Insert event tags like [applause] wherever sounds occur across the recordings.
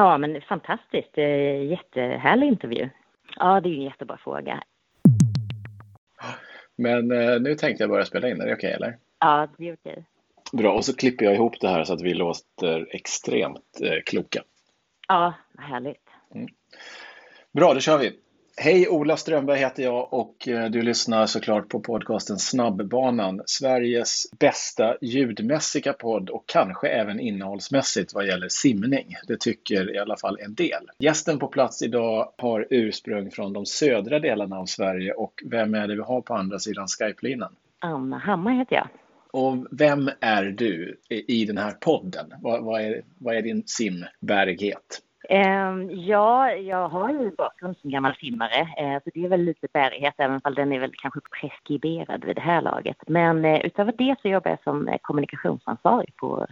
Ja, men fantastiskt. Jättehärlig intervju. Ja, det är en jättebra fråga. Men eh, nu tänkte jag börja spela in. Är det okej okay, eller? Ja, det är okej. Okay. Bra, och så klipper jag ihop det här så att vi låter extremt eh, kloka. Ja, härligt. Mm. Bra, då kör vi. Hej, Ola Strömberg heter jag och eh, du lyssnar såklart på podcasten Snabbbanan, Sveriges bästa ljudmässiga podd och kanske även innehållsmässigt vad gäller simning. Det tycker i alla fall en del. Gästen på plats idag har ursprung från de södra delarna av Sverige och vem är det vi har på andra sidan Skype-linan? Anna Hammar heter jag. Och vem är du i den här podden? Vad, vad, är, vad är din simbärighet? Ehm, ja, jag har ju bakgrund som gammal simmare, eh, så det är väl lite bärighet, även om den är väl kanske preskriberad vid det här laget. Men eh, utöver det så jobbar jag som eh, kommunikationsansvarig på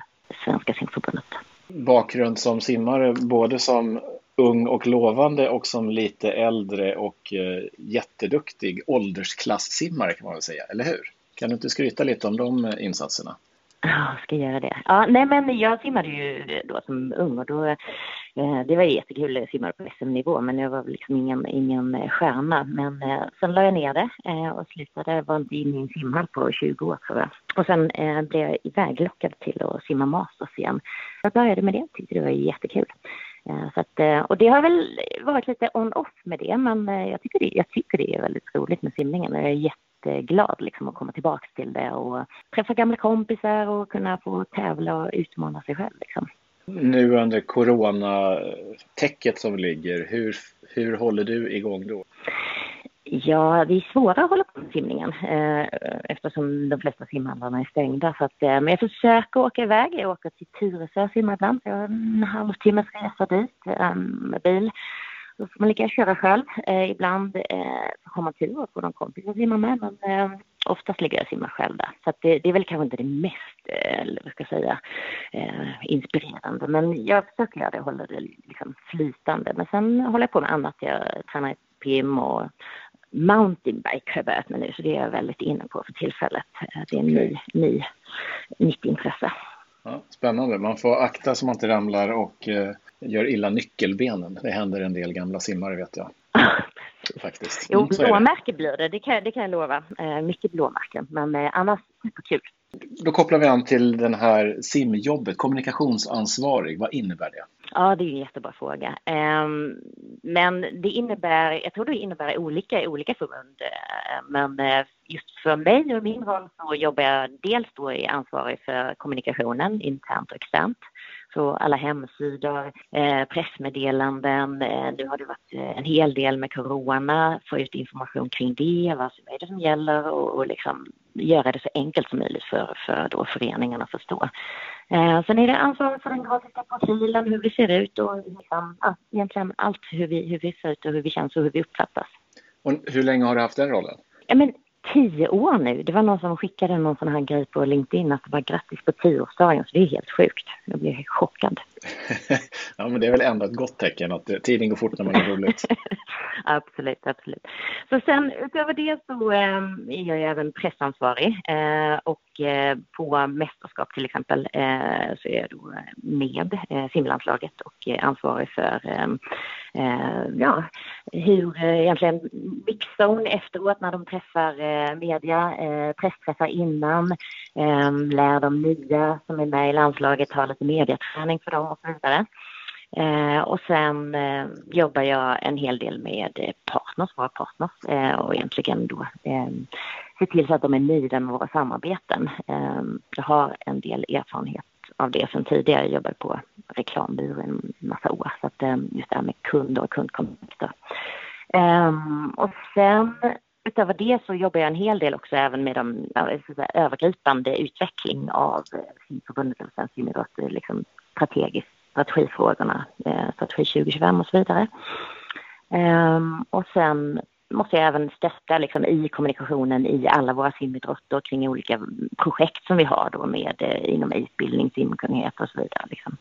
Svenska simförbundet. Bakgrund som simmare, både som ung och lovande och som lite äldre och jätteduktig åldersklassimmare kan man väl säga, eller hur? Kan du inte skryta lite om de insatserna? Ja, ska göra det. Ja, nej men jag simmade ju då som ung och då, eh, det var jättekul, jag simmade på SM-nivå men jag var liksom ingen, ingen eh, stjärna. Men eh, sen la jag ner det eh, och slutade, var inte inne i en simhall på 20 år tror jag. Och sen eh, blev jag iväglockad till att simma masters igen. Jag började med det, tyckte det var jättekul. Eh, så att, eh, och det har väl varit lite on-off med det men eh, jag tycker det, jag tycker det är väldigt roligt med simningen jag är jätte jätteglad liksom att komma tillbaka till det och träffa gamla kompisar och kunna få tävla och utmana sig själv. Liksom. Nu under coronatäcket som ligger, hur, hur håller du igång då? Ja, det är svårare att hålla på med simningen eh, eftersom de flesta simhallarna är stängda. Så att, eh, men jag försöker åka iväg. Jag åker till Tyresö och simmar ibland. Jag har en halvtimmes resa dit eh, med bil. Då får man lika köra själv. Eh, ibland eh, har man tur och får någon kompis att simma med, men eh, oftast ligger jag och simmar själv där. Så det, det, är väl kanske inte det mest, eh, eller vad ska jag säga, eh, inspirerande. Men jag försöker göra det, hålla det liksom flytande. Men sen håller jag på med annat. Jag tränar PIM och mountainbike har jag börjat med nu, så det är jag väldigt inne på för tillfället. Eh, det är en ny, ny, nytt intresse. Ja, spännande. Man får akta så man inte ramlar och eh, gör illa nyckelbenen. Det händer en del gamla simmare vet jag. [laughs] Faktiskt. Jo, blåmärken blir det. Det kan, det kan jag lova. Eh, mycket blåmärken. Men eh, annars superkul. Då kopplar vi an till den här simjobbet. Kommunikationsansvarig, vad innebär det? Ja, det är en jättebra fråga. Ehm, men det innebär, jag tror det innebär olika i olika förbund. Ehm, men eh, just för mig och min roll så jobbar jag dels då i ansvarig för kommunikationen internt och externt. Så alla hemsidor, eh, pressmeddelanden, eh, nu har det varit eh, en hel del med corona, få ut information kring det, vad som är det som gäller och, och liksom göra det så enkelt som möjligt för, för då föreningarna att förstå. Eh, sen är det ansvar för den grafiska profilen, hur vi ser ut och liksom, ja, egentligen allt hur vi, hur vi ser ut och hur vi känns och hur vi uppfattas. Och hur länge har du haft den rollen? Ja, men tio år nu. Det var någon som skickade någon sån här grej på LinkedIn att det var grattis på tioårsdagen, så det är helt sjukt. Jag blev chockad. [laughs] ja, men det är väl ändå ett gott tecken att tiden går fort när man har roligt. [laughs] absolut, absolut. Så sen utöver det så eh, är jag även pressansvarig eh, och eh, på mästerskap till exempel eh, så är jag då med eh, simlandslaget och ansvarig för ehm, eh, ja, hur egentligen mixzone efteråt när de träffar media, pressträffar innan, ehm, lär de nya som är med i landslaget ha lite mediaträning för dem och så vidare. Eh, och sen eh, jobbar jag en hel del med eh, partners, våra partners eh, och egentligen då eh, se till så att de är nöjda med våra samarbeten. Eh, jag har en del erfarenhet av det sen tidigare. Jag jobbade på reklambyrå en massa år så att eh, just det här med kunder och kundkontakter. Eh, och sen utöver det så jobbar jag en hel del också även med de säga, övergripande utveckling av eh, simförbundet och svensk simidrott, liksom strategiskt strategifrågorna, eh, strategi 2025 och så vidare. Um, och sen måste jag även stötta liksom, i kommunikationen i alla våra simidrotter kring olika projekt som vi har då med eh, inom utbildning, simkunnighet och så vidare. Liksom.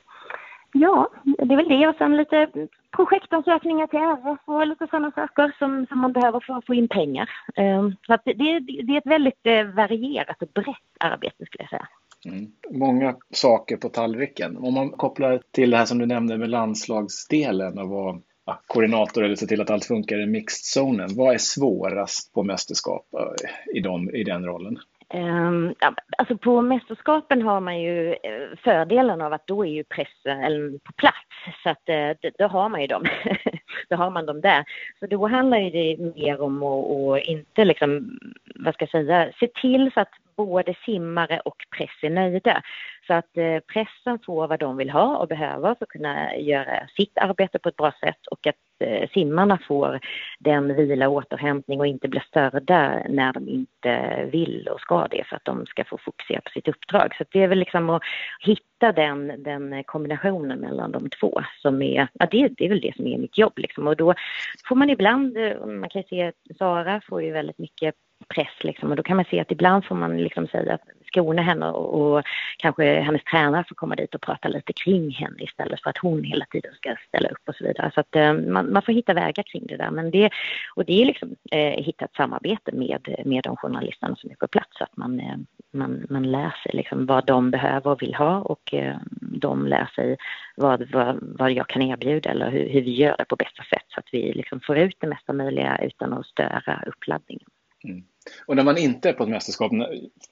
Ja, det är väl det och sen lite projektansökningar till RF och lite sådana saker som, som man behöver för att få in pengar. Um, så att det, det, är ett väldigt eh, varierat och brett arbete skulle jag säga. Mm. Många saker på tallriken. Om man kopplar till det här som du nämnde med landslagsdelen och vara ja, koordinator eller se till att allt funkar i mixed-zonen. Vad är svårast på mästerskap eh, i, dem, i den rollen? Um, alltså på mästerskapen har man ju eh, fördelen av att då är ju pressen på plats så att uh, då har man ju dem. [laughs] då har man dem där. Så då handlar det mer om att, att inte liksom, vad ska jag säga, se till så att både simmare och press är nöjda. Så att eh, pressen får vad de vill ha och behöver för att kunna göra sitt arbete på ett bra sätt och att eh, simmarna får den vila och återhämtning och inte blir störda när de inte vill och ska det för att de ska få fokusera på sitt uppdrag. Så det är väl liksom att hitta den, den kombinationen mellan de två som är, ja det, det är väl det som är mitt jobb liksom. Och då får man ibland, eh, man kan ju se att Sara får ju väldigt mycket press liksom. och då kan man se att ibland får man liksom säga skona henne och, och, kanske hennes tränare får komma dit och prata lite kring henne istället för att hon hela tiden ska ställa upp och så vidare. Så att eh, man, man, får hitta vägar kring det där. Men det, och det är liksom eh, hitta ett samarbete med, med de journalisterna som är på plats så att man, eh, man, man lär sig liksom vad de behöver och vill ha och eh, de lär sig vad, vad, vad jag kan erbjuda eller hur, hur vi gör det på bästa sätt så att vi liksom får ut det mesta möjliga utan att störa uppladdningen. Mm. Och när man inte är på ett mästerskap,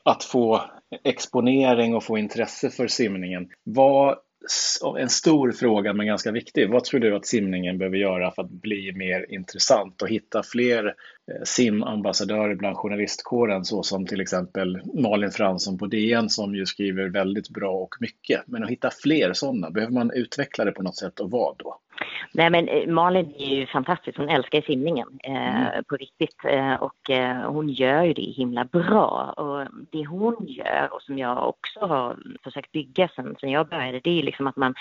att få exponering och få intresse för simningen. Vad, en stor fråga men ganska viktig. Vad tror du att simningen behöver göra för att bli mer intressant och hitta fler eh, simambassadörer bland journalistkåren så som till exempel Malin Fransson på DN som ju skriver väldigt bra och mycket. Men att hitta fler sådana, behöver man utveckla det på något sätt och vad då? Nej men eh, Malin är ju fantastisk, hon älskar simningen eh, mm. på riktigt. Eh, och eh, hon gör ju det himla bra. Och det hon gör och som jag också har försökt bygga sen, sen jag började det är liksom att man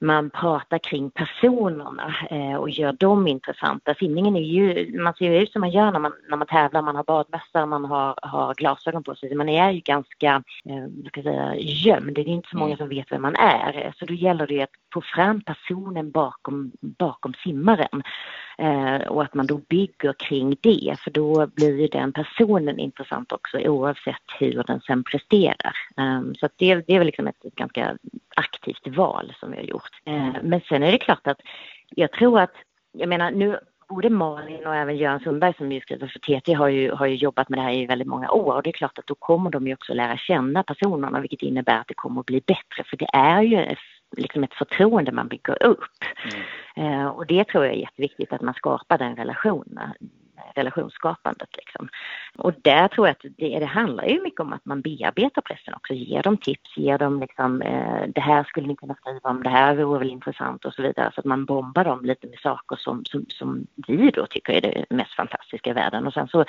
man pratar kring personerna eh, och gör dem intressanta. Simningen är ju, man ser ju ut som man gör när man, när man tävlar, man har badmössa, man har, har glasögon på sig. Man är ju ganska, eh, ska säga, gömd. Det är inte så många mm. som vet vem man är. Så då gäller det att få fram personen bakom, bakom simmaren. Eh, och att man då bygger kring det, för då blir ju den personen intressant också oavsett hur den sen presterar. Eh, så det, det, är väl liksom ett ganska aktivt val som vi har gjort. Eh, men sen är det klart att jag tror att, jag menar nu både Malin och även Göran Sundberg som ju skriver för TT har ju, har ju jobbat med det här i väldigt många år och det är klart att då kommer de ju också lära känna personerna vilket innebär att det kommer att bli bättre för det är ju liksom ett förtroende man bygger upp. Mm. Eh, och det tror jag är jätteviktigt att man skapar den relationen relationsskapandet. Liksom. Och där tror jag att det, det handlar ju mycket om att man bearbetar pressen också, ger dem tips, ger dem liksom, eh, det här skulle ni kunna skriva om, det här vore väl intressant och så vidare. Så att man bombar dem lite med saker som, som, som vi då tycker är det mest fantastiska i världen. Och sen så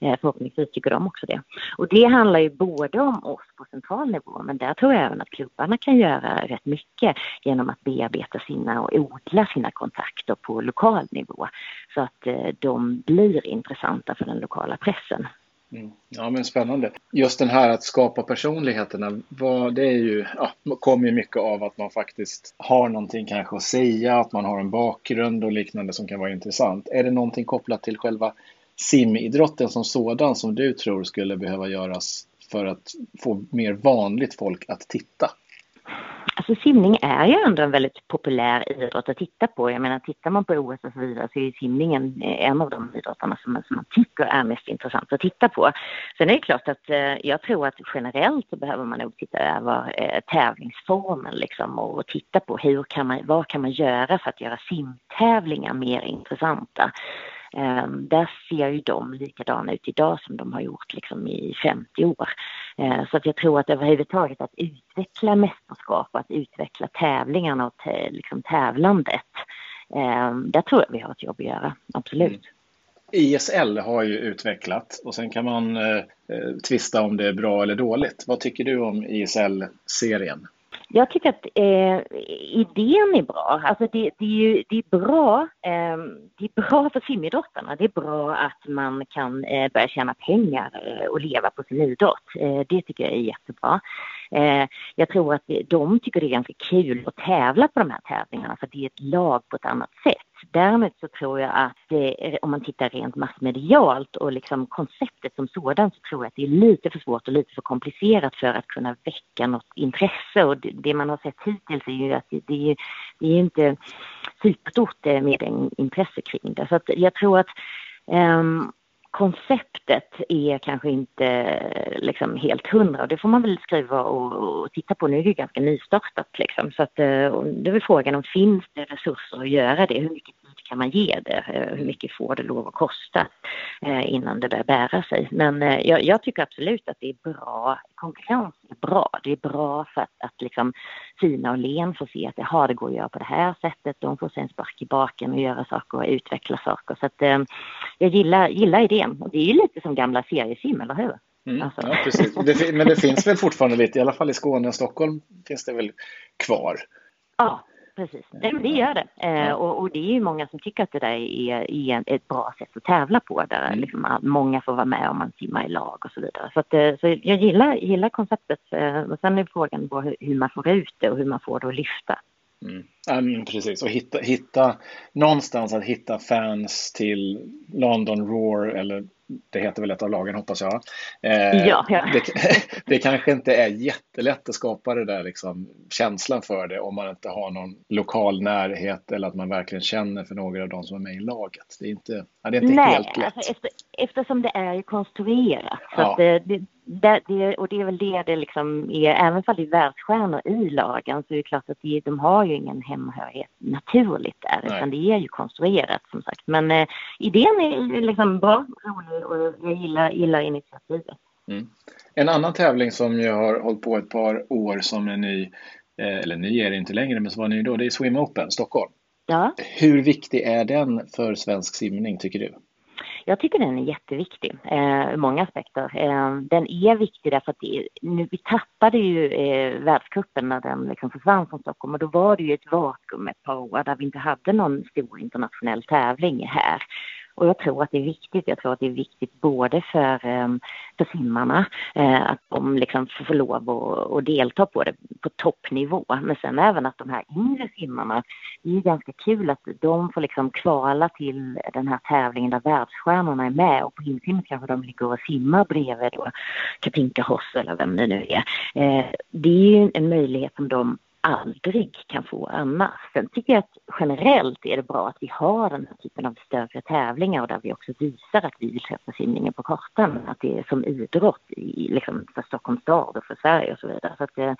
Eh, förhoppningsvis tycker de också det. Och det handlar ju både om oss på central nivå men där tror jag även att klubbarna kan göra rätt mycket genom att bearbeta sina och odla sina kontakter på lokal nivå så att eh, de blir intressanta för den lokala pressen. Mm. Ja men spännande. Just den här att skapa personligheterna, vad, det är ju, ja, kommer ju mycket av att man faktiskt har någonting kanske att säga, att man har en bakgrund och liknande som kan vara intressant. Är det någonting kopplat till själva simidrotten som sådan som du tror skulle behöva göras för att få mer vanligt folk att titta? Alltså simning är ju ändå en väldigt populär idrott att titta på. Jag menar tittar man på OS och så vidare så är simningen en av de idrotterna som, som man tycker är mest intressant att titta på. Sen är det klart att eh, jag tror att generellt så behöver man nog titta över eh, tävlingsformen liksom och titta på hur kan man, vad kan man göra för att göra simtävlingar mer intressanta. Ehm, där ser ju de likadana ut idag som de har gjort liksom i 50 år. Ehm, så att jag tror att överhuvudtaget att utveckla mästerskap, och att utveckla tävlingarna och liksom tävlandet, ehm, där tror jag vi har ett jobb att göra, absolut. Mm. ISL har ju utvecklat och sen kan man eh, eh, tvista om det är bra eller dåligt. Vad tycker du om ISL-serien? Jag tycker att eh, idén är bra. Alltså det, det, är ju, det är bra. Eh, det är bra för simidrottarna. Det är bra att man kan eh, börja tjäna pengar eh, och leva på sin idrott. Eh, det tycker jag är jättebra. Eh, jag tror att de tycker det är ganska kul att tävla på de här tävlingarna för det är ett lag på ett annat sätt. Däremot så tror jag att det, om man tittar rent massmedialt och liksom konceptet som sådant så tror jag att det är lite för svårt och lite för komplicerat för att kunna väcka något intresse och det, det man har sett hittills är ju att det, det, det är inte superstort eh, med med intresse kring det. Så att jag tror att um, konceptet är kanske inte liksom helt hundra och det får man väl skriva och, och titta på. Nu är det ju ganska nystartat liksom så att eh, då är frågan om finns det resurser att göra det? Hur mycket tid kan man ge det? Eh, hur mycket får det lov att kosta eh, innan det börjar bära sig? Men jag, jag tycker absolut att det är bra. Konkurrens är bra. Det är bra för att, att liksom Tina och Len får se att jaha, det går att göra på det här sättet. De får se en spark i baken och göra saker och utveckla saker. Så att jag gillar, gillar idén. Och det är ju lite som gamla seriesim, eller hur? Mm, alltså. Ja, precis. Det, men det finns väl fortfarande lite, i alla fall i Skåne och Stockholm finns det väl kvar? Ja, precis. Nej, men det gör det. Eh, och, och, det är ju många som tycker att det där är, är ett bra sätt att tävla på där mm. liksom, många får vara med om man simmar i lag och så vidare. Så, att, eh, så jag gillar, gillar konceptet. Eh, och sen är frågan hur, hur man får ut det och hur man får det att lyfta. Mm. Ja, precis, och hitta, hitta någonstans att hitta fans till London Roar eller det heter väl ett av lagen hoppas jag. Eh, ja, ja. Det, [laughs] det, kanske inte är jättelätt att skapa det där liksom, känslan för det om man inte har någon lokal närhet eller att man verkligen känner för några av de som är med i laget. Det är inte, ja, det är inte Nej, helt lätt. Alltså efter, eftersom det är konstruerat. Så ja. det, det, det, det, och det är väl det det liksom är, även om det är världsstjärnor i lagen så är det klart att de, de har ju ingen hemhörighet naturligt där, Nej. utan det är ju konstruerat som sagt. Men eh, idén är liksom bra, rolig och jag gillar, gillar initiativet. Mm. En annan tävling som jag har hållit på ett par år som är ny, eh, eller ny är det inte längre, men som var ny då, det är Swim Open Stockholm. Ja. Hur viktig är den för svensk simning tycker du? Jag tycker den är jätteviktig eh, ur många aspekter. Eh, den är viktig därför att det, nu, vi tappade ju eh, världscupen när den liksom försvann från Stockholm och då var det ju ett vakuum ett par år där vi inte hade någon stor internationell tävling här. Och jag tror att det är viktigt. Jag tror att det är viktigt både för, ehm, för simmarna, eh, att de liksom får lov att, att delta på det på toppnivå. Men sen även att de här yngre simmarna, det är ganska kul att de får liksom kvala till den här tävlingen där världsstjärnorna är med och på insimmet kanske de ligger och simmar bredvid då Katinka Hoss eller vem det nu är. Eh, det är ju en möjlighet som de aldrig kan få annars. Sen tycker jag att generellt är det bra att vi har den här typen av större tävlingar och där vi också visar att vi vill sätta simningen på kartan. Att det är som idrott i, liksom för Stockholms stad och för Sverige och så vidare. Så att, eh,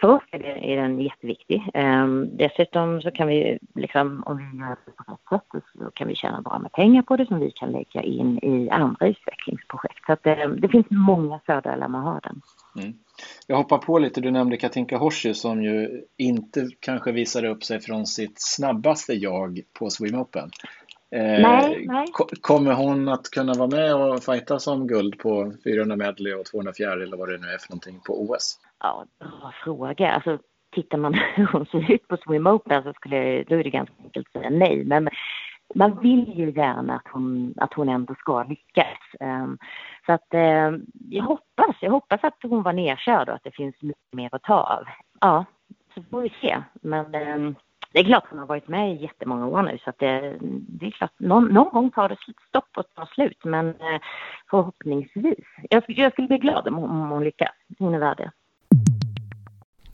för oss är, det, är den jätteviktig. Um, dessutom så kan vi, liksom, om vi gör det på rätt sätt, så kan vi tjäna bra med pengar på det som vi kan lägga in i andra utvecklingsprojekt. Så att, um, det finns många fördelar med att ha den. Mm. Jag hoppar på lite, du nämnde Katinka Horsi som ju inte kanske visade upp sig från sitt snabbaste jag på Swim Open. Eh, nej. Kommer hon att kunna vara med och fighta som guld på 400 medley och 200 fjäril eller vad det nu är för någonting på OS? Ja, bra fråga. Alltså, tittar man [laughs] hur hon ser ut på Swim Open så skulle jag, då är det ganska enkelt att säga nej. Men man vill ju gärna att hon, att hon ändå ska lyckas. Ehm, så att ehm, jag hoppas, jag hoppas att hon var nedkörd och att det finns mycket mer att ta av. Ja, så får vi se. Men ehm, det är klart hon har varit med i jättemånga år nu så att det, det är klart, någon, någon gång tar det stopp och tar slut men eh, förhoppningsvis. Jag, jag skulle bli glad om, om hon lyckas. Hon är värd det.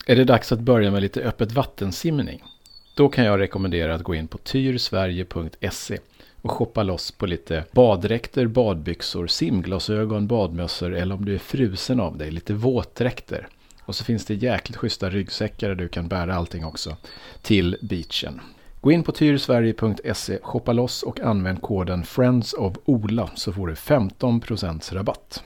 Är det dags att börja med lite öppet vattensimning? Då kan jag rekommendera att gå in på tyrsverige.se och shoppa loss på lite baddräkter, badbyxor, simglasögon, badmössor eller om du är frusen av dig, lite våtdräkter. Och så finns det jäkligt schyssta ryggsäckar där du kan bära allting också till beachen. Gå in på tyrsverige.se, shoppa loss och använd koden Friends of Ola så får du 15% rabatt.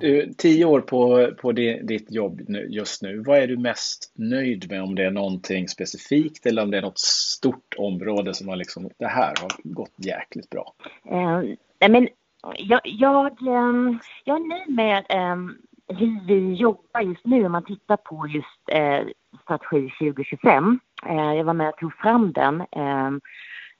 Du, tio år på, på ditt jobb nu, just nu. Vad är du mest nöjd med? Om det är någonting specifikt eller om det är något stort område som har liksom, det här har gått jäkligt bra? Uh, men jag, jag, um, jag är nöjd med um, hur vi jobbar just nu om man tittar på just uh, strategi 2025. Uh, jag var med och tog fram den um,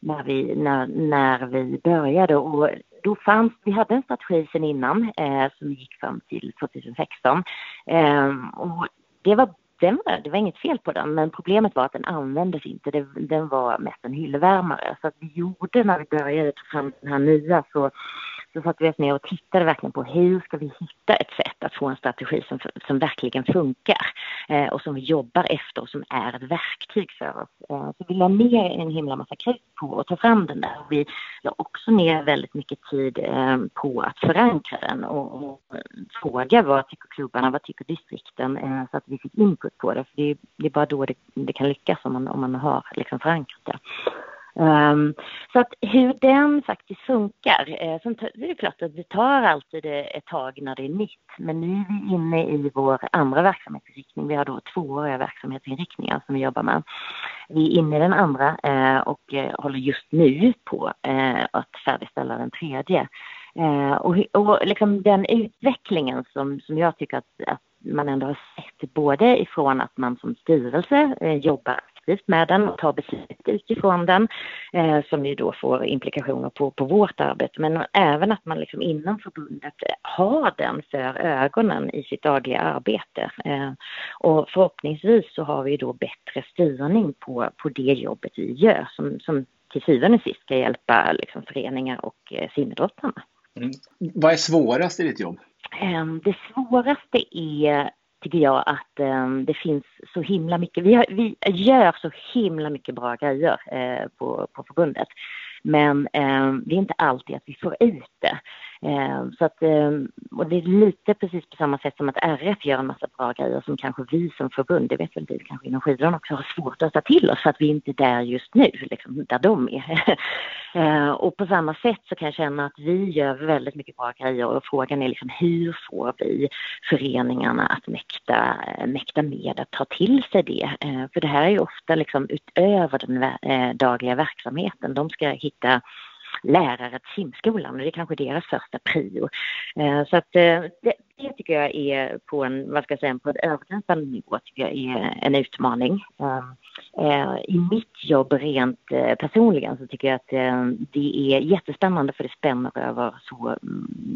när vi, när, när vi började och då fanns, vi hade en strategi sen innan eh, som gick fram till 2016 eh, och det var den var, det var inget fel på den, men problemet var att den användes inte. Det, den var mest en hyllvärmare. Så att vi gjorde, när vi började ta fram den här nya, så så satte vi oss ner och tittade verkligen på hur ska vi hitta ett sätt att få en strategi som, som verkligen funkar eh, och som vi jobbar efter och som är ett verktyg för oss. Eh, så vi la ner en himla massa krut på att ta fram den där. Vi la också ner väldigt mycket tid eh, på att förankra den och, och fråga vad tycker klubbarna, vad tycker distrikten eh, så att vi fick input på det. För det, det är bara då det, det, kan lyckas om man, om man har liksom förankrat det. Um, så att hur den faktiskt funkar, eh, sen det är klart att det tar alltid eh, ett tag när det är nytt. Men nu är vi inne i vår andra verksamhetsinriktning. Vi har då tvååriga verksamhetsinriktningar som vi jobbar med. Vi är inne i den andra eh, och eh, håller just nu på eh, att färdigställa den tredje. Eh, och, och liksom den utvecklingen som, som jag tycker att, att man ändå har sett både ifrån att man som styrelse eh, jobbar aktivt med den och tar beslut utifrån den eh, som ju då får implikationer på, på vårt arbete men även att man liksom inom förbundet har den för ögonen i sitt dagliga arbete. Eh, och förhoppningsvis så har vi då bättre styrning på, på det jobbet vi gör som, som till syvende och sist ska hjälpa liksom, föreningar och eh, simidrottarna. Mm. Vad är svårast i ditt jobb? Ehm, det svåraste är tycker jag att eh, det finns så himla mycket. Vi, har, vi gör så himla mycket bra grejer eh, på, på förbundet. Men eh, det är inte alltid att vi får ut det. Eh, så att, eh, och det är lite precis på samma sätt som att RF gör en massa bra grejer som kanske vi som förbund, det vet väl du kanske inom skidorna också, har svårt att ta till oss för att vi inte är där just nu, liksom, där de är. [laughs] Eh, och på samma sätt så kan jag känna att vi gör väldigt mycket bra grejer och frågan är liksom hur får vi föreningarna att mäkta, mäkta med att ta till sig det? För det här är ju ofta liksom utöver den dagliga verksamheten. De ska hitta lärare till simskolan och det är kanske deras första prio. Eh, så att eh, det, det tycker jag är på en, vad ska jag säga, på en övergripande nivå tycker jag är en utmaning. Eh, I mitt jobb rent personligen så tycker jag att det är jättespännande för det spänner över så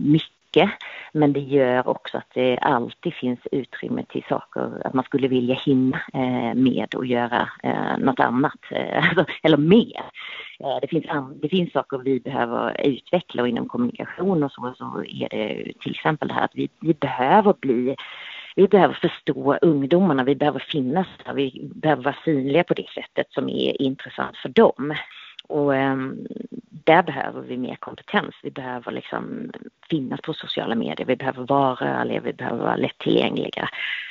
mycket mycket. Men det gör också att det alltid finns utrymme till saker, att man skulle vilja hinna eh, med och göra eh, något annat, eh, [laughs] alltså, eller mer. Eh, det finns, det finns saker vi behöver utveckla och inom kommunikation och så, så är det till exempel det här att vi, vi behöver bli vi behöver förstå ungdomarna, vi behöver finnas där, vi behöver vara synliga på det sättet som är intressant för dem. Och um, där behöver vi mer kompetens. Vi behöver liksom finnas på sociala medier, vi behöver vara rörliga, vi behöver vara lättillgängliga.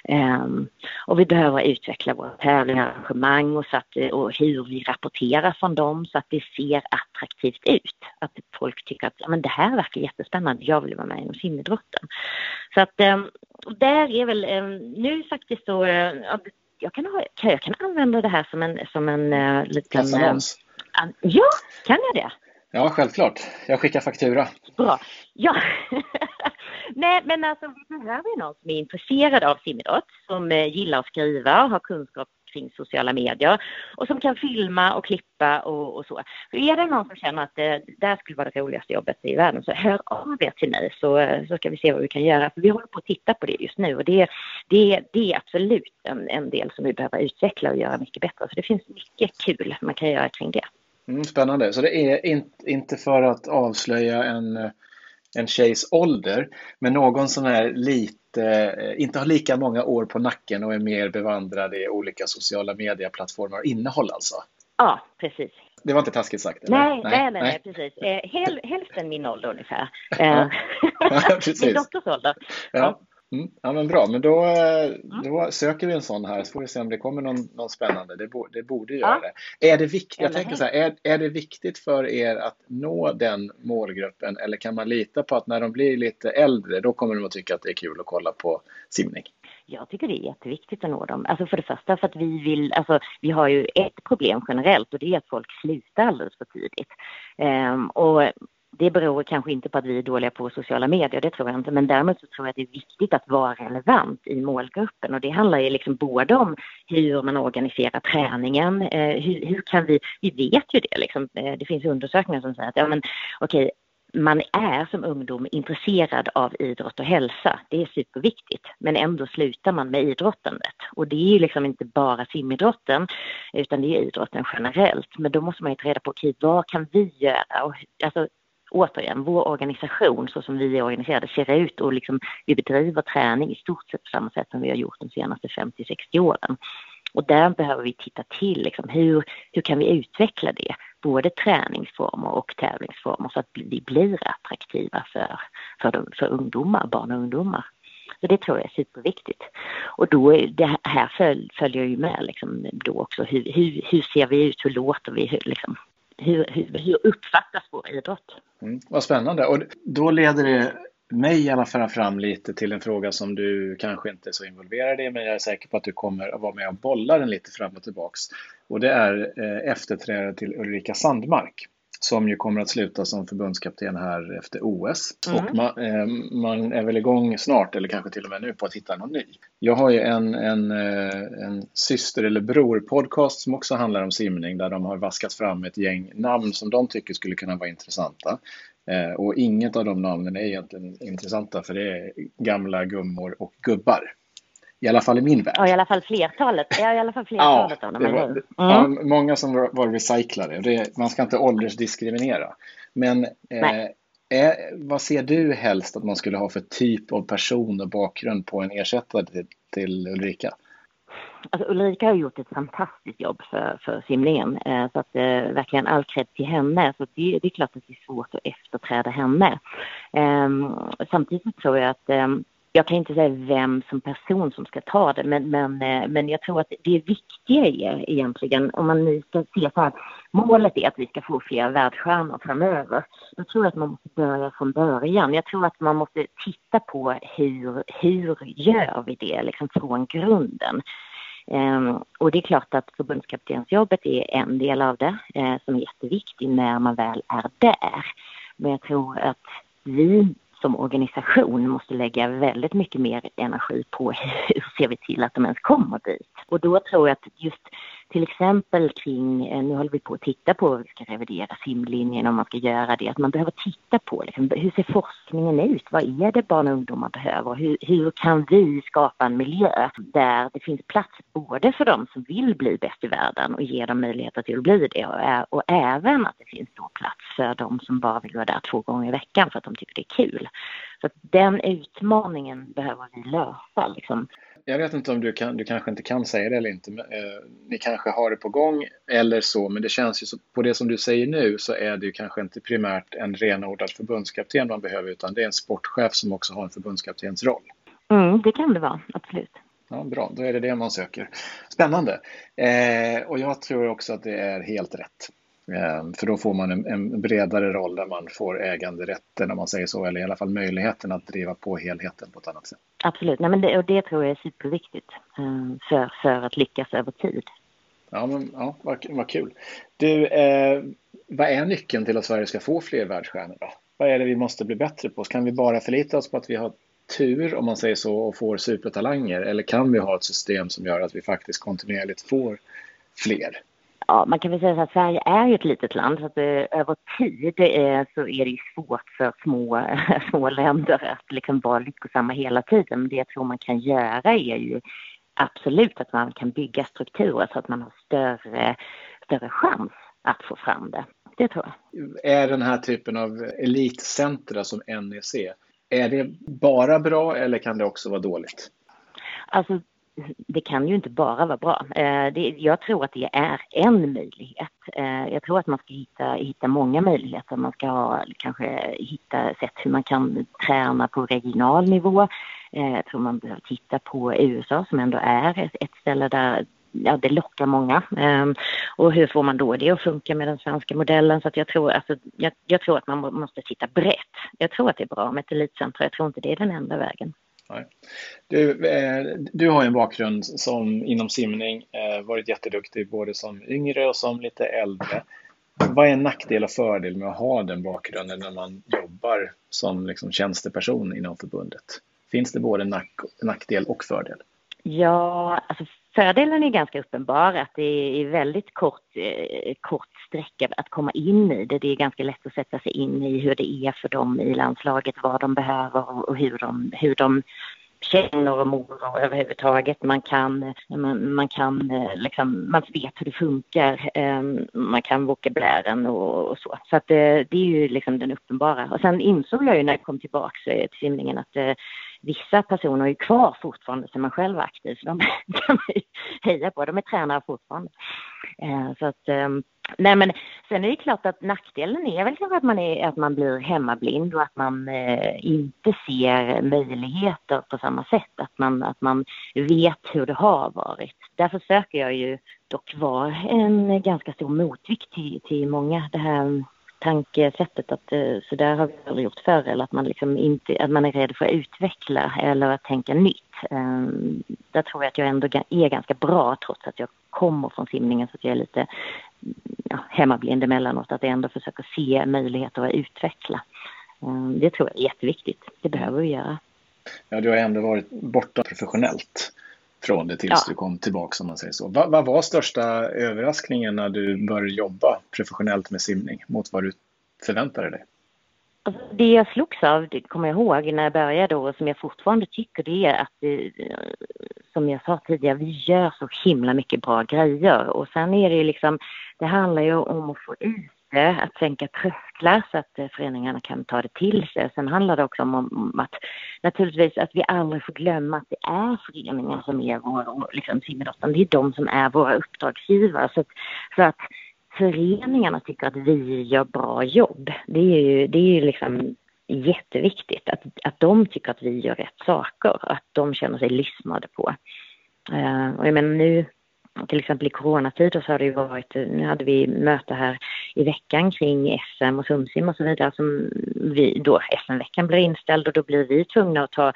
Um, och vi behöver utveckla våra tävlingar, arrangemang och, så att, och hur vi rapporterar från dem så att det ser attraktivt ut. Att folk tycker att men det här verkar jättespännande, jag vill vara med inom simidrotten. Så att um, där är väl, nu faktiskt så, jag kan, ha, jag kan använda det här som en, som en uh, liten... Kassaannons. Ja, kan jag det? Ja, självklart. Jag skickar faktura. Bra. Ja. [laughs] Nej, men alltså vi behöver någon som är intresserad av simidrott, som eh, gillar att skriva och har kunskap kring sociala medier och som kan filma och klippa och, och så. För är det någon som känner att eh, det, det här skulle vara det roligaste jobbet i världen så hör av er till mig så, eh, så ska vi se vad vi kan göra. För vi håller på att titta på det just nu och det, det, det är absolut en, en del som vi behöver utveckla och göra mycket bättre. Så det finns mycket kul man kan göra kring det. Mm, spännande. Så det är inte för att avslöja en, eh, en tjejs ålder, men någon som är eh, inte har lika många år på nacken och är mer bevandrad i olika sociala medieplattformar och innehåll alltså? Ja, precis. Det var inte taskigt sagt? Eller? Nej, nej, nej, nej, precis. Eh, häl, hälften min ålder ungefär. Eh, [laughs] ja, min dotters ålder. Ja. Mm, ja men bra, men då, mm. då söker vi en sån här så får vi se om det kommer någon, någon spännande. Det, bo, det borde göra ja. det. Är det viktigt, jag tänker så här, är, är det viktigt för er att nå den målgruppen eller kan man lita på att när de blir lite äldre då kommer de att tycka att det är kul att kolla på simning? Jag tycker det är jätteviktigt att nå dem. Alltså för det första för att vi vill, alltså vi har ju ett problem generellt och det är att folk slutar alldeles för tidigt. Um, och det beror kanske inte på att vi är dåliga på sociala medier, det tror jag inte, men däremot så tror jag att det är viktigt att vara relevant i målgruppen och det handlar ju liksom både om hur man organiserar träningen, eh, hur, hur, kan vi, vi vet ju det liksom, eh, det finns undersökningar som säger att ja men okej, man är som ungdom intresserad av idrott och hälsa. Det är superviktigt. Men ändå slutar man med idrottandet. Och det är ju liksom inte bara simidrotten utan det är idrotten generellt. Men då måste man ju ta reda på, okej, vad kan vi göra? Och, alltså, återigen, vår organisation så som vi är organiserade ser ut och liksom, vi bedriver träning i stort sett på samma sätt som vi har gjort de senaste 50-60 åren. Och där behöver vi titta till liksom, hur, hur kan vi utveckla det? Både träningsformer och tävlingsformer så att vi blir attraktiva för, för, de, för ungdomar, barn och ungdomar. Så det tror jag är superviktigt. Och då det här följer ju med liksom då också hur, hur, hur ser vi ut, hur låter vi, hur, liksom, hur, hur, hur uppfattas vår idrott? Mm, vad spännande. Och då leder det mig i alla fall fram lite till en fråga som du kanske inte är så involverad i, men jag är säker på att du kommer att vara med och bolla den lite fram och tillbaks. Och det är eh, efterträdare till Ulrika Sandmark som ju kommer att sluta som förbundskapten här efter OS. Mm. Och man, eh, man, är väl igång snart, eller kanske till och med nu, på att hitta någon ny. Jag har ju en, en, eh, en syster eller bror podcast som också handlar om simning där de har vaskat fram ett gäng namn som de tycker skulle kunna vara intressanta. Eh, och inget av de namnen är egentligen intressanta för det är gamla gummor och gubbar. I alla fall i min värld. Ja, i alla fall flertalet. Ja, i alla fall flertalet ja, av dem. Var, mm. ja, många som var, var recyclade. Det, man ska inte åldersdiskriminera. Men eh, är, vad ser du helst att man skulle ha för typ av person och bakgrund på en ersättare till, till Ulrika? Alltså Ulrika har gjort ett fantastiskt jobb för, för simningen. Eh, så att eh, verkligen all cred till henne. Så det, det, är klart att det är svårt att efterträda henne. Eh, samtidigt tror jag att ehm, jag kan inte säga vem som person som ska ta det, men, men, eh, men jag tror att det viktiga är egentligen, om man nu ska se så här, målet är att vi ska få fler världsstjärnor framöver. Jag tror att man måste börja från början. Jag tror att man måste titta på hur, hur gör vi det liksom från grunden. Um, och det är klart att förbundskaptensjobbet är en del av det eh, som är jätteviktig när man väl är där. Men jag tror att vi som organisation måste lägga väldigt mycket mer energi på hur ser vi till att de ens kommer dit. Och då tror jag att just till exempel kring, eh, nu håller vi på att titta på hur vi ska revidera simlinjen om man ska göra det, att man behöver titta på liksom, hur ser forskningen ut? Vad är det barn och ungdomar behöver? Hur, hur kan vi skapa en miljö där det finns plats både för dem som vill bli bäst i världen och ge dem möjligheter till att bli det och, och även att det finns stor plats för dem som bara vill vara där två gånger i veckan för att de tycker det är kul. Så den utmaningen behöver vi lösa. Liksom jag vet inte om du, kan, du kanske inte kan säga det eller inte. Men, eh, ni kanske har det på gång eller så, men det känns ju så, på det som du säger nu så är det ju kanske inte primärt en renodlad förbundskapten man behöver, utan det är en sportchef som också har en förbundskaptens roll. Mm, det kan det vara, absolut. Ja, bra, då är det det man söker. Spännande. Eh, och jag tror också att det är helt rätt. Ehm, för då får man en, en, bredare roll där man får äganderätten om man säger så, eller i alla fall möjligheten att driva på helheten på ett annat sätt. Absolut, Nej, men det, och det tror jag är superviktigt ehm, för, för att lyckas över tid. Ja, men, ja vad, vad kul. Du, eh, vad är nyckeln till att Sverige ska få fler världsstjärnor då? Vad är det vi måste bli bättre på? Kan vi bara förlita oss på att vi har tur, om man säger så, och får supertalanger? Eller kan vi ha ett system som gör att vi faktiskt kontinuerligt får fler? Ja, man kan väl säga att Sverige är ju ett litet land så att eh, över tid eh, så är det svårt för små, [laughs] små länder att liksom vara lyckosamma hela tiden. Men det jag tror man kan göra är ju absolut att man kan bygga strukturer så att man har större, större chans att få fram det. Det tror jag. Är den här typen av elitcentra som NEC, är det bara bra eller kan det också vara dåligt? Alltså det kan ju inte bara vara bra. Eh, det, jag tror att det är en möjlighet. Eh, jag tror att man ska hitta, hitta många möjligheter. Man ska ha, kanske hitta sätt hur man kan träna på regional nivå. Eh, jag tror man behöver titta på USA som ändå är ett, ett ställe där ja, det lockar många. Ehm, och hur får man då det att funka med den svenska modellen? Så att jag, tror, alltså, jag, jag tror att man måste titta brett. Jag tror att det är bra med ett elitcentrum. Jag tror inte det är den enda vägen. Du, eh, du har en bakgrund som inom simning, eh, varit jätteduktig både som yngre och som lite äldre. Vad är en nackdel och fördel med att ha den bakgrunden när man jobbar som liksom tjänsteperson inom förbundet? Finns det både nack, nackdel och fördel? Ja, alltså fördelen är ganska uppenbar att det är väldigt kort, eh, kort sträcka att komma in i det. Det är ganska lätt att sätta sig in i hur det är för dem i landslaget, vad de behöver och hur de, hur de känner och mår överhuvudtaget. Man kan, man, man kan eh, liksom, man vet hur det funkar. Ehm, man kan vokabulären och, och så. Så att det, det, är ju liksom den uppenbara. Och sen insåg jag ju när jag kom tillbaks till simningen att vissa personer är ju kvar fortfarande som man själv är aktiv. Så de [laughs] kan man ju heja på. De är tränare fortfarande. Eh, så att ehm, Nej men sen är det klart att nackdelen är väl kanske att man, är, att man blir hemmablind och att man eh, inte ser möjligheter på samma sätt. Att man, att man vet hur det har varit. Där försöker jag ju dock vara en ganska stor motvikt till, till många. Det här tankesättet att eh, så där har vi aldrig gjort förr eller att man, liksom inte, att man är rädd för att utveckla eller att tänka nytt. Ehm, där tror jag att jag ändå är ganska bra trots att jag kommer från simningen så att jag är lite ja, hemmablind emellanåt, att jag ändå försöker se möjligheter att utveckla. Ehm, det tror jag är jätteviktigt. Det behöver vi göra. Ja, du har ändå varit borta professionellt från det tills ja. du kom tillbaka om man säger så. Vad, vad, var största överraskningen när du började jobba professionellt med simning mot vad du förväntade dig? Alltså, det jag slogs av, det kommer jag ihåg när jag började och som jag fortfarande tycker det är att det, som jag sa tidigare, vi gör så himla mycket bra grejer och sen är det ju liksom, det handlar ju om att få ut det, att sänka trösklar så att eh, föreningarna kan ta det till sig. Sen handlar det också om, att naturligtvis att vi aldrig får glömma att det är föreningen som är vår liksom simidrotten, det är de som är våra uppdragsgivare. Så att, så att föreningarna tycker att vi gör bra jobb. Det är ju, det är ju liksom jätteviktigt att, att de tycker att vi gör rätt saker, att de känner sig lyssnade på. Uh, och jag menar nu till exempel i coronatider så har det ju varit, nu hade vi möte här i veckan kring SM och Sumsim och så vidare som vi, då SM-veckan blir inställd och då blir vi tvungna att ta,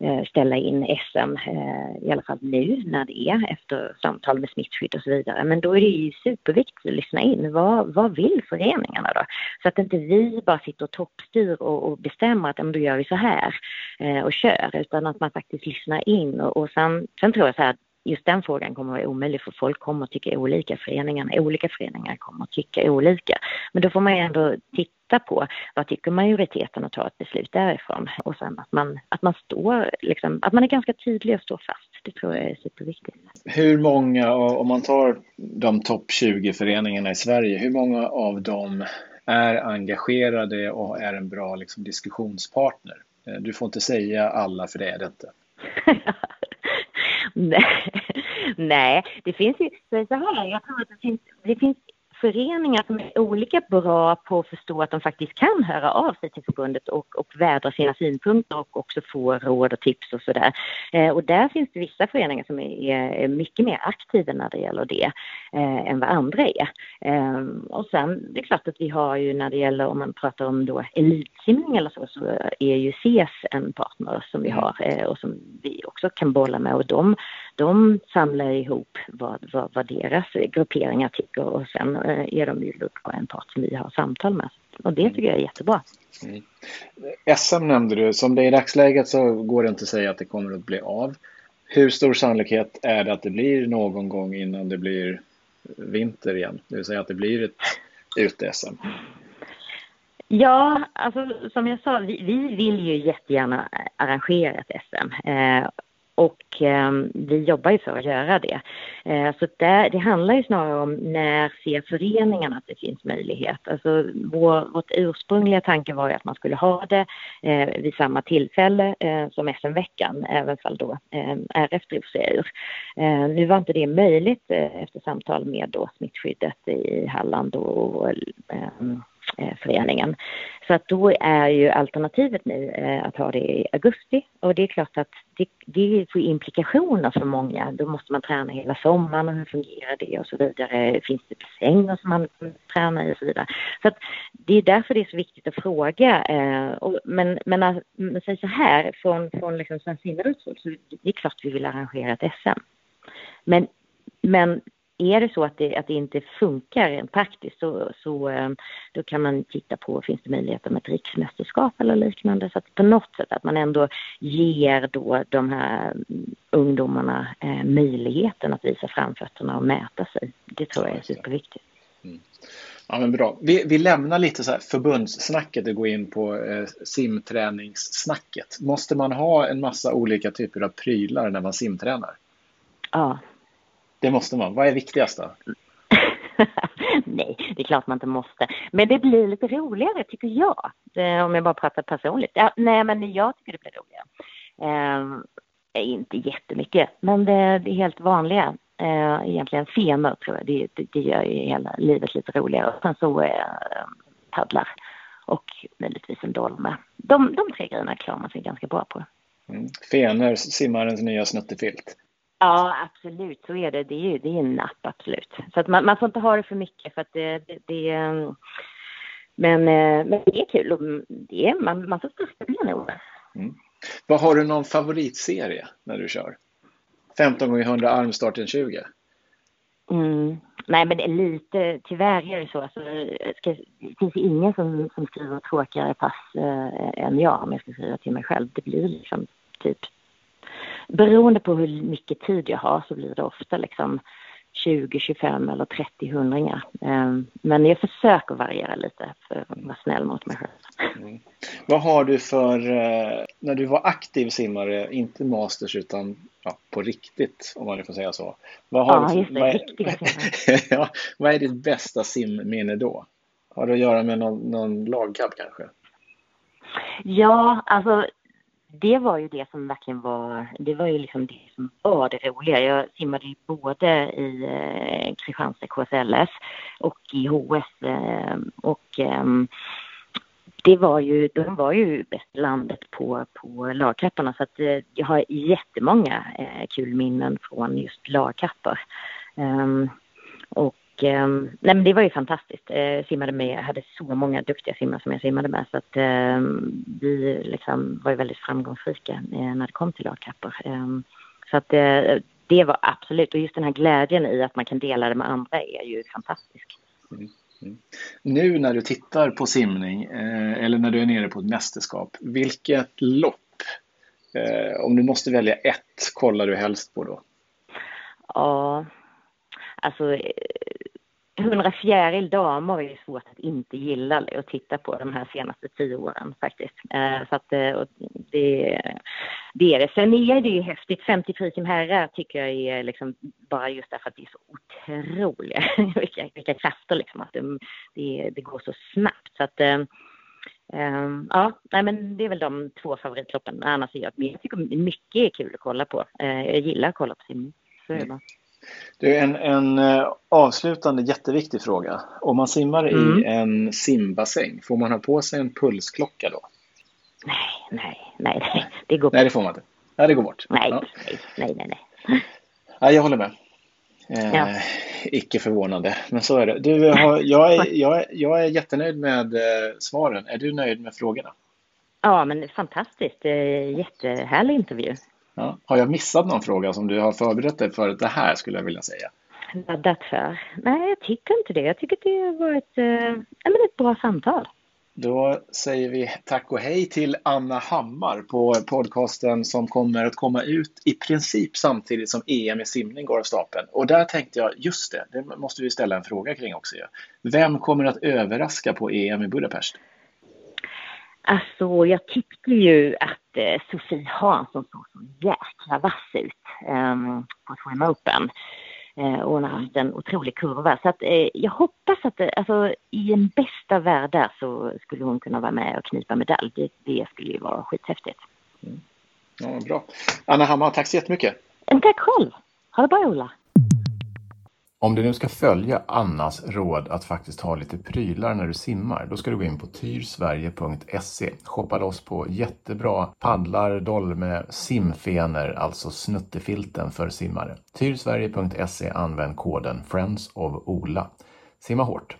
eh, ställa in SM, eh, i alla fall nu när det är efter samtal med smittskydd och så vidare. Men då är det ju superviktigt att lyssna in. Vad, vad vill föreningarna då? Så att inte vi bara sitter och toppstyr och, och bestämmer att då gör vi så här eh, och kör, utan att man faktiskt lyssnar in och, och sen, sen tror jag så här just den frågan kommer att vara omöjlig för folk kommer att tycka olika. Föreningarna, olika föreningar kommer att tycka olika. Men då får man ju ändå titta på vad tycker majoriteten och ta ett beslut därifrån. Och sen att man, att man står, liksom, att man är ganska tydlig och står fast. Det tror jag är superviktigt. Hur många, om man tar de topp 20 föreningarna i Sverige, hur många av dem är engagerade och är en bra liksom, diskussionspartner? Du får inte säga alla för det är det inte. [laughs] [laughs] Nej, det finns ju, så här, jag tror att det finns, det finns föreningar som är olika bra på att förstå att de faktiskt kan höra av sig till förbundet och, och vädra sina synpunkter och också få råd och tips och sådär. Eh, och där finns det vissa föreningar som är, är mycket mer aktiva när det gäller det eh, än vad andra är. Eh, och sen det är klart att vi har ju när det gäller om man pratar om då elitsimning eller så, så är ju CES en partner som vi har eh, och som vi också kan bolla med och de, de samlar ihop vad, vad, vad deras grupperingar tycker och sen är de ju på en part som vi har samtal med. Och det tycker jag är jättebra. Mm. SM nämnde du. Som det är i dagsläget så går det inte att säga att det kommer att bli av. Hur stor sannolikhet är det att det blir någon gång innan det blir vinter igen? Det vill säga att det blir ett ute-SM? Ja, alltså som jag sa, vi, vi, vill ju jättegärna arrangera ett SM. Eh, och eh, vi jobbar ju för att göra det. Eh, så det, det, handlar ju snarare om när ser föreningarna att det finns möjlighet. Alltså vår, vårt ursprungliga tanke var ju att man skulle ha det eh, vid samma tillfälle eh, som SM-veckan, även fall då eh, RF drog sig ur. Eh, nu var inte det möjligt eh, efter samtal med då smittskyddet i Halland och, och Eh, Eh, föreningen. Så att då är ju alternativet nu eh, att ha det i augusti och det är klart att det, det får implikationer för många. Då måste man träna hela sommaren och hur fungerar det och så vidare. Finns det bassänger som man kan träna i och så vidare. Så att det är därför det är så viktigt att fråga. Eh, men, men, men säg så här, från, från liksom Svensk simidrottsråd så det är klart vi vill arrangera ett SM. Men, men är det så att det, att det inte funkar praktiskt så, så eh, då kan man titta på, finns det möjligheter med ett riksmästerskap eller liknande? Så att på något sätt att man ändå ger då de här ungdomarna eh, möjligheten att visa framfötterna och mäta sig. Det tror jag är superviktigt. Mm. Ja, men bra. Vi, vi lämnar lite så förbundssnacket och går in på eh, simträningssnacket. Måste man ha en massa olika typer av prylar när man simtränar? Ja, det måste man. Vad är viktigast då? [laughs] Nej, det är klart man inte måste. Men det blir lite roligare tycker jag. Om jag bara pratar personligt. Ja, nej, men jag tycker det blir roligare. Eh, inte jättemycket, men det, det är helt vanliga. Eh, egentligen femer tror jag. Det, det, det gör ju hela livet lite roligare. Och sen så eh, paddlar och möjligtvis en dolme. De, de tre grejerna klarar man sig ganska bra på. Mm. Fener, simmarens nya snuttefilt. Ja, absolut. Så är det. Det är, det är en napp, absolut. Så att man, man får inte ha det för mycket för att det... det, det men, eh, men det är kul och det är, man, man får största benen mm. Vad Har du någon favoritserie när du kör? 15 gånger 100 armstarten 20? Mm. Nej, men det är lite, tyvärr är det så. Alltså, ska, det finns ingen som, som skriver tråkigare pass äh, än jag om jag ska skriva till mig själv. Det blir liksom typ beroende på hur mycket tid jag har så blir det ofta liksom 20, 25 eller 30 hundringar. Ehm, men jag försöker variera lite för att vara snäll mot mig själv. Mm. Vad har du för, eh, när du var aktiv simmare, inte masters utan ja, på riktigt om man får säga så. Vad har ja, du, just det, vad är, [laughs] ja, vad är ditt bästa simminne då? Har det att göra med någon, någon lagkamp kanske? Ja, alltså det var ju det som verkligen var, det var ju liksom det som var det roliga. Jag simmade ju både i eh, Kristianstad KSLS och i HS eh, och eh, det var ju, de var ju bäst i landet på, på lagkapparna så att eh, jag har jättemånga eh, kul minnen från just lagkappar. Um, och eh, nej men det var ju fantastiskt. Eh, simmade med, hade så många duktiga simmare som jag simmade med så att eh, vi liksom var ju väldigt framgångsrika eh, när det kom till lagkappor. Ehm, så att eh, det var absolut, och just den här glädjen i att man kan dela det med andra är ju fantastisk. Mm. Mm. Nu när du tittar på simning eh, eller när du är nere på ett mästerskap, vilket lopp, om du måste välja ett, kollar du helst på då? Ja, alltså 100 fjäril damer är svårt att inte gilla och titta på de här senaste tio åren faktiskt. Eh, så att eh, det, det är det. Sen är det ju häftigt. 50 frisim herrar tycker jag är liksom bara just därför att det är så otroliga [laughs] vilka, vilka krafter liksom att det, det, det går så snabbt. Så att Um, ja, nej, men det är väl de två favoritloppen. Annars är jag, jag tycker mycket är kul att kolla på. Uh, jag gillar att kolla på simning. Mm. Så är det bara. Det är en, en uh, avslutande jätteviktig fråga. Om man simmar mm. i en simbassäng, får man ha på sig en pulsklocka då? Nej, nej, nej, nej. det går bort. Nej, det får man inte. Nej, det går bort. Nej, ja. nej, nej, nej. Nej, jag håller med. Eh, ja. Icke förvånande, men så är det. Du, jag, har, jag, är, [laughs] jag, är, jag är jättenöjd med eh, svaren. Är du nöjd med frågorna? Ja, men fantastiskt. Jättehärlig intervju. Ja. Har jag missat någon fråga som du har förberett dig för det här skulle jag vilja säga? Laddat för? Nej, jag tycker inte det. Jag tycker det var ett, eh, ett bra samtal. Då säger vi tack och hej till Anna Hammar på podcasten som kommer att komma ut i princip samtidigt som EM i simning går av stapeln. Och där tänkte jag, just det, det måste vi ställa en fråga kring också. Vem kommer att överraska på EM i Budapest? Alltså, jag tyckte ju att eh, Sofie Hansson såg så jäkla vass ut eh, på Swim Open. Eh, och hon har haft en otrolig kurva. Så att, eh, jag hoppas att eh, alltså, i en bästa värld där så skulle hon kunna vara med och knipa medalj. Det, det skulle ju vara skithäftigt. Mm. Ja, bra. Anna Hammar, tack så jättemycket. Tack själv. Ha det bra, Ola. Om du nu ska följa Annas råd att faktiskt ha lite prylar när du simmar, då ska du gå in på tyrsverige.se. Shoppa loss på jättebra paddlar, dolme, simfener, alltså snuttefilten för simmare. Tyrsverige.se, använd koden Friends of Ola. Simma hårt!